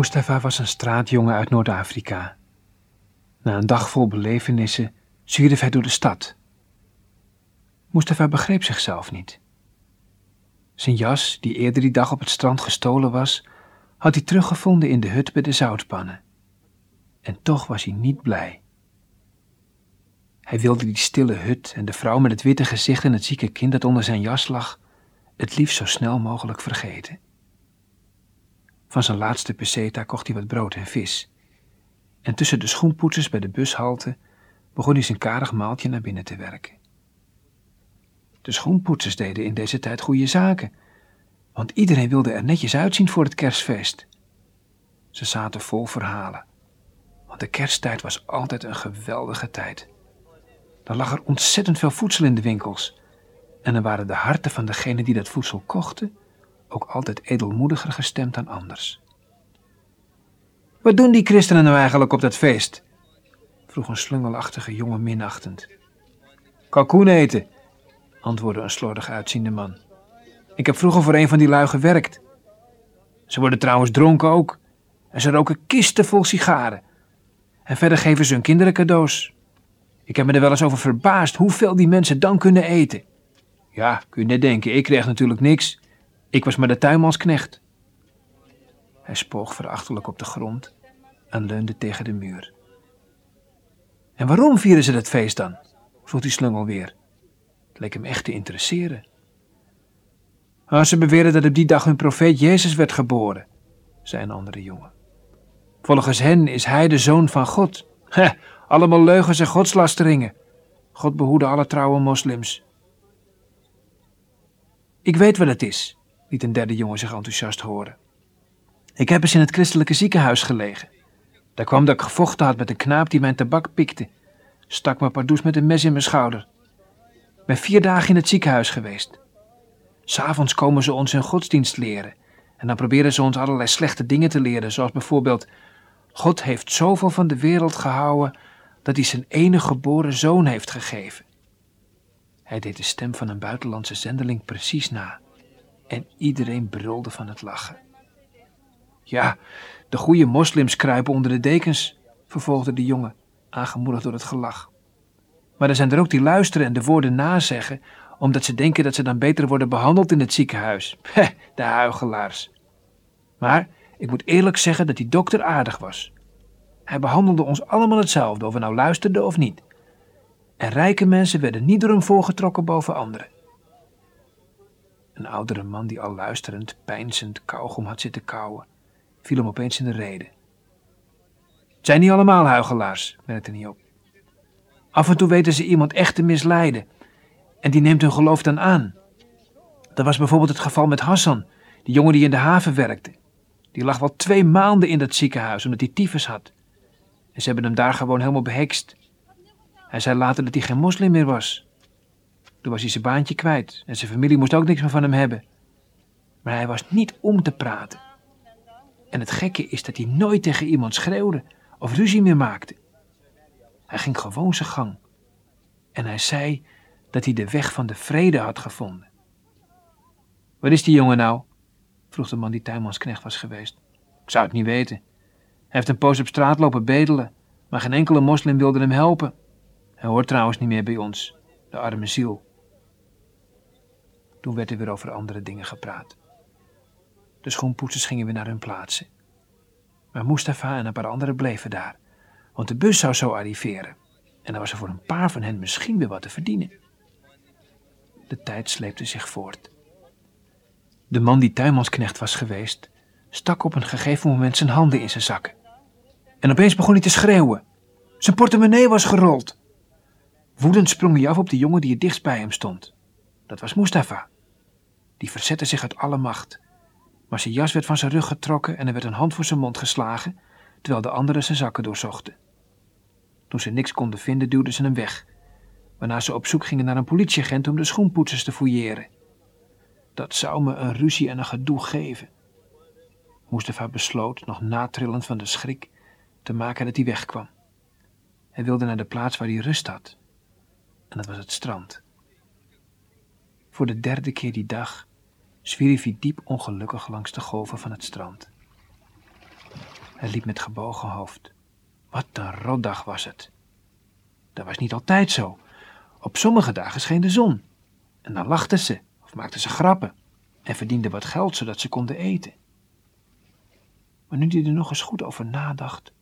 Mustafa was een straatjongen uit Noord-Afrika. Na een dag vol belevenissen zwierf hij door de stad. Mustafa begreep zichzelf niet. Zijn jas, die eerder die dag op het strand gestolen was, had hij teruggevonden in de hut bij de zoutpannen. En toch was hij niet blij. Hij wilde die stille hut en de vrouw met het witte gezicht en het zieke kind dat onder zijn jas lag, het liefst zo snel mogelijk vergeten. Van zijn laatste peseta kocht hij wat brood en vis. En tussen de schoenpoetsers bij de bushalte begon hij zijn karig maaltje naar binnen te werken. De schoenpoetsers deden in deze tijd goede zaken, want iedereen wilde er netjes uitzien voor het kerstfeest. Ze zaten vol verhalen, want de kersttijd was altijd een geweldige tijd. Dan lag er ontzettend veel voedsel in de winkels en dan waren de harten van degenen die dat voedsel kochten ook altijd edelmoediger gestemd dan anders. Wat doen die christenen nou eigenlijk op dat feest? vroeg een slungelachtige jongen minachtend. Kalkoen eten, antwoordde een slordig uitziende man. Ik heb vroeger voor een van die lui gewerkt. Ze worden trouwens dronken ook. En ze roken kisten vol sigaren. En verder geven ze hun kinderen cadeaus. Ik heb me er wel eens over verbaasd hoeveel die mensen dan kunnen eten. Ja, kun je net denken, ik kreeg natuurlijk niks. Ik was maar de tuinmansknecht. Hij spoog verachtelijk op de grond en leunde tegen de muur. En waarom vieren ze dat feest dan? vroeg die slungel weer. Het leek hem echt te interesseren. Ah, ze beweren dat op die dag hun profeet Jezus werd geboren, zei een andere jongen. Volgens hen is hij de zoon van God. Heh, allemaal leugens en godslasteringen. God behoede alle trouwe moslims. Ik weet wat het is, liet een derde jongen zich enthousiast horen. Ik heb eens in het christelijke ziekenhuis gelegen. Daar kwam dat ik gevochten had met een knaap die mijn tabak pikte. Stak me pardoes met een mes in mijn schouder. Ben vier dagen in het ziekenhuis geweest. S'avonds komen ze ons hun godsdienst leren. En dan proberen ze ons allerlei slechte dingen te leren, zoals bijvoorbeeld: God heeft zoveel van de wereld gehouden dat hij zijn enige geboren zoon heeft gegeven. Hij deed de stem van een buitenlandse zendeling precies na. En iedereen brulde van het lachen. Ja, de goede moslims kruipen onder de dekens, vervolgde de jongen, aangemoedigd door het gelach. Maar er zijn er ook die luisteren en de woorden nazeggen, omdat ze denken dat ze dan beter worden behandeld in het ziekenhuis. Heh, de huigelaars. Maar ik moet eerlijk zeggen dat die dokter aardig was. Hij behandelde ons allemaal hetzelfde, of we nou luisterden of niet. En rijke mensen werden niet door hem voorgetrokken boven anderen. Een oudere man die al luisterend, pijnzend kauwgom had zitten kauwen, viel hem opeens in de rede. Het zijn niet allemaal huigelaars, merkte hij op. Af en toe weten ze iemand echt te misleiden en die neemt hun geloof dan aan. Dat was bijvoorbeeld het geval met Hassan, die jongen die in de haven werkte. Die lag wel twee maanden in dat ziekenhuis omdat hij tyfus had. En ze hebben hem daar gewoon helemaal behekst. Hij zei later dat hij geen moslim meer was. Toen was hij zijn baantje kwijt en zijn familie moest ook niks meer van hem hebben. Maar hij was niet om te praten. En het gekke is dat hij nooit tegen iemand schreeuwde of ruzie meer maakte. Hij ging gewoon zijn gang. En hij zei dat hij de weg van de vrede had gevonden. Wat is die jongen nou? vroeg de man die tuinmansknecht was geweest. Ik zou het niet weten. Hij heeft een poos op straat lopen bedelen, maar geen enkele moslim wilde hem helpen. Hij hoort trouwens niet meer bij ons, de arme ziel. Toen werd er weer over andere dingen gepraat. De schoenpoetsers gingen weer naar hun plaatsen. Maar Mustafa en een paar anderen bleven daar, want de bus zou zo arriveren. En dan was er voor een paar van hen misschien weer wat te verdienen. De tijd sleepte zich voort. De man die tuinmansknecht was geweest, stak op een gegeven moment zijn handen in zijn zakken. En opeens begon hij te schreeuwen. Zijn portemonnee was gerold. Woedend sprong hij af op de jongen die het dichtst bij hem stond. Dat was Mustafa. Die verzette zich uit alle macht. Maar zijn jas werd van zijn rug getrokken en er werd een hand voor zijn mond geslagen, terwijl de anderen zijn zakken doorzochten. Toen ze niks konden vinden, duwden ze hem weg, waarna ze op zoek gingen naar een politieagent om de schoenpoetsers te fouilleren. Dat zou me een ruzie en een gedoe geven. Mustafa besloot, nog natrillend van de schrik, te maken dat hij wegkwam. Hij wilde naar de plaats waar hij rust had. En dat was het strand. Voor de derde keer die dag zwierf hij diep ongelukkig langs de golven van het strand. Hij liep met gebogen hoofd. Wat een rotdag was het. Dat was niet altijd zo. Op sommige dagen scheen de zon. En dan lachten ze of maakten ze grappen en verdienden wat geld zodat ze konden eten. Maar nu hij er nog eens goed over nadacht,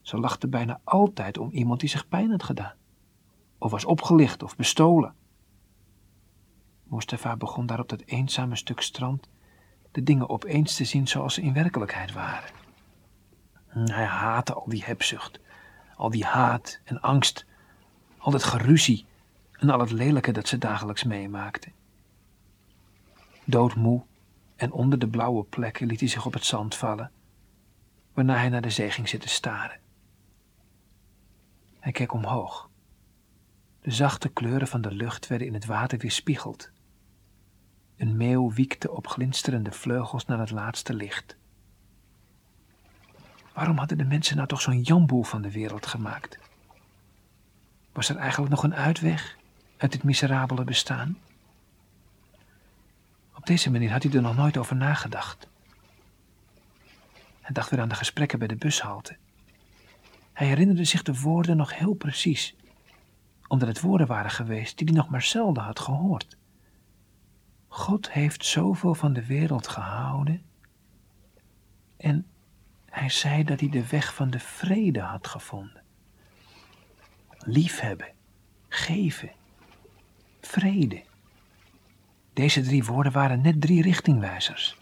ze lachten bijna altijd om iemand die zich pijn had gedaan, of was opgelicht of bestolen. Mustafa begon daar op dat eenzame stuk strand de dingen opeens te zien zoals ze in werkelijkheid waren. Hij haatte al die hebzucht, al die haat en angst, al het geruzie en al het lelijke dat ze dagelijks meemaakte. Doodmoe en onder de blauwe plekken liet hij zich op het zand vallen, waarna hij naar de zee ging zitten staren. Hij keek omhoog. De zachte kleuren van de lucht werden in het water weerspiegeld. Een meeuw wiekte op glinsterende vleugels naar het laatste licht. Waarom hadden de mensen nou toch zo'n jamboel van de wereld gemaakt? Was er eigenlijk nog een uitweg uit dit miserabele bestaan? Op deze manier had hij er nog nooit over nagedacht. Hij dacht weer aan de gesprekken bij de bushalte. Hij herinnerde zich de woorden nog heel precies, omdat het woorden waren geweest die hij nog maar zelden had gehoord. God heeft zoveel van de wereld gehouden en hij zei dat hij de weg van de vrede had gevonden. Liefhebben, geven, vrede. Deze drie woorden waren net drie richtingwijzers.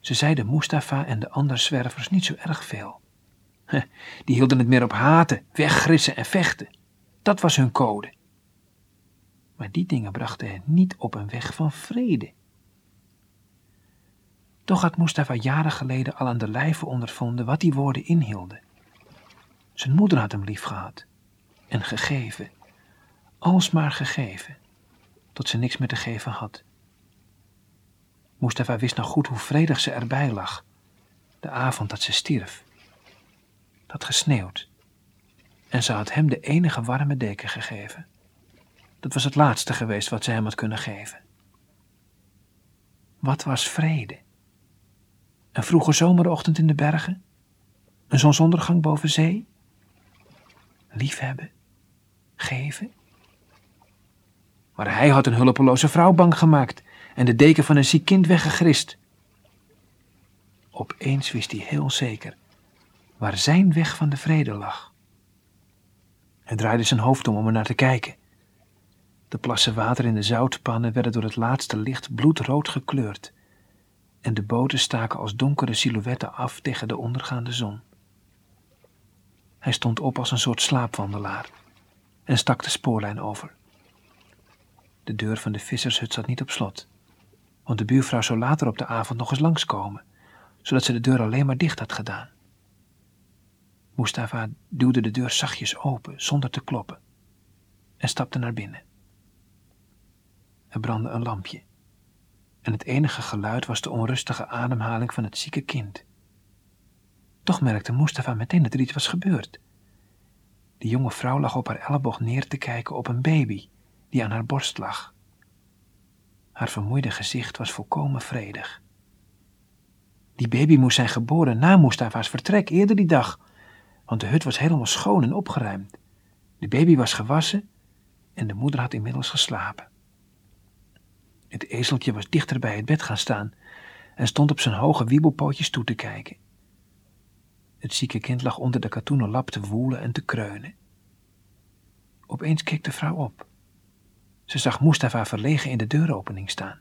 Ze zeiden Mustafa en de andere zwervers niet zo erg veel. Die hielden het meer op haten, weggrissen en vechten. Dat was hun code. Maar die dingen brachten hen niet op een weg van vrede. Toch had Mustafa jaren geleden al aan de lijve ondervonden wat die woorden inhielden. Zijn moeder had hem lief gehad en gegeven, alsmaar gegeven, tot ze niks meer te geven had. Mustafa wist nog goed hoe vredig ze erbij lag, de avond dat ze stierf. Dat gesneeuwd, en ze had hem de enige warme deken gegeven. Dat was het laatste geweest wat ze hem had kunnen geven. Wat was vrede? Een vroege zomerochtend in de bergen? Een zonsondergang boven zee? Liefhebben? Geven? Maar hij had een hulpeloze vrouw bang gemaakt en de deken van een ziek kind weggegrist. Opeens wist hij heel zeker waar zijn weg van de vrede lag. Hij draaide zijn hoofd om om er naar te kijken. De plassen water in de zoutpannen werden door het laatste licht bloedrood gekleurd en de boten staken als donkere silhouetten af tegen de ondergaande zon. Hij stond op als een soort slaapwandelaar en stak de spoorlijn over. De deur van de vissershut zat niet op slot, want de buurvrouw zou later op de avond nog eens langskomen, zodat ze de deur alleen maar dicht had gedaan. Mustafa duwde de deur zachtjes open, zonder te kloppen, en stapte naar binnen. Er brandde een lampje, en het enige geluid was de onrustige ademhaling van het zieke kind. Toch merkte Mustafa meteen dat er iets was gebeurd. De jonge vrouw lag op haar elleboog neer te kijken op een baby die aan haar borst lag. Haar vermoeide gezicht was volkomen vredig. Die baby moest zijn geboren na Mustafa's vertrek eerder die dag, want de hut was helemaal schoon en opgeruimd. De baby was gewassen en de moeder had inmiddels geslapen. Het ezeltje was dichter bij het bed gaan staan en stond op zijn hoge wiebelpootjes toe te kijken. Het zieke kind lag onder de katoenen lap te woelen en te kreunen. Opeens keek de vrouw op. Ze zag Mustafa verlegen in de deuropening staan.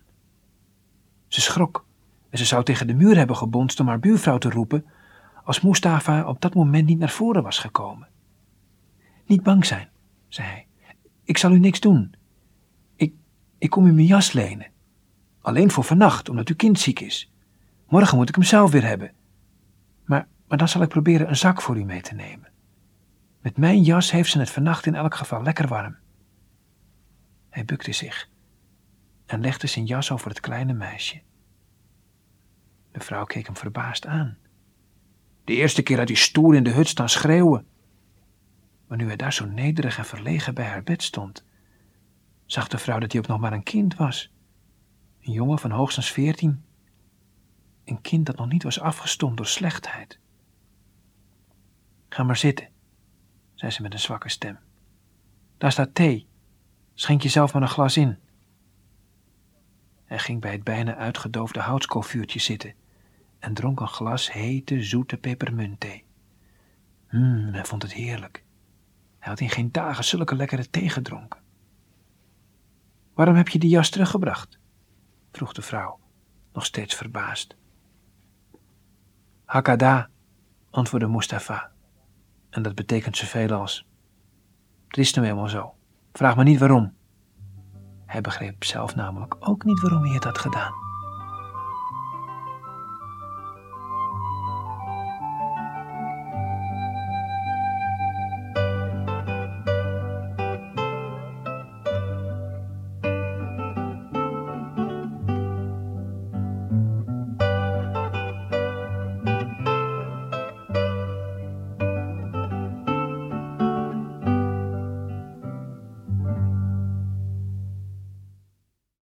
Ze schrok en ze zou tegen de muur hebben gebonst om haar buurvrouw te roepen als Mustafa op dat moment niet naar voren was gekomen. Niet bang zijn, zei hij. Ik zal u niks doen. Ik, kom u mijn jas lenen. Alleen voor vannacht, omdat uw kind ziek is. Morgen moet ik hem zelf weer hebben. Maar, maar dan zal ik proberen een zak voor u mee te nemen. Met mijn jas heeft ze het vannacht in elk geval lekker warm. Hij bukte zich en legde zijn jas over het kleine meisje. De vrouw keek hem verbaasd aan. De eerste keer had hij stoer in de hut staan schreeuwen. Maar nu hij daar zo nederig en verlegen bij haar bed stond, zag de vrouw dat hij ook nog maar een kind was. Een jongen van hoogstens veertien. Een kind dat nog niet was afgestomd door slechtheid Ga maar zitten, zei ze met een zwakke stem. Daar staat thee. Schenk jezelf maar een glas in. Hij ging bij het bijna uitgedoofde houtskoolvuurtje zitten en dronk een glas hete, zoete pepermuntthee. Hmm, hij vond het heerlijk. Hij had in geen dagen zulke lekkere thee gedronken. Waarom heb je die jas teruggebracht? vroeg de vrouw, nog steeds verbaasd. Hakada, antwoordde Mustafa, en dat betekent zoveel als: Het is nou eenmaal zo, vraag me niet waarom. Hij begreep zelf namelijk ook niet waarom hij het had gedaan.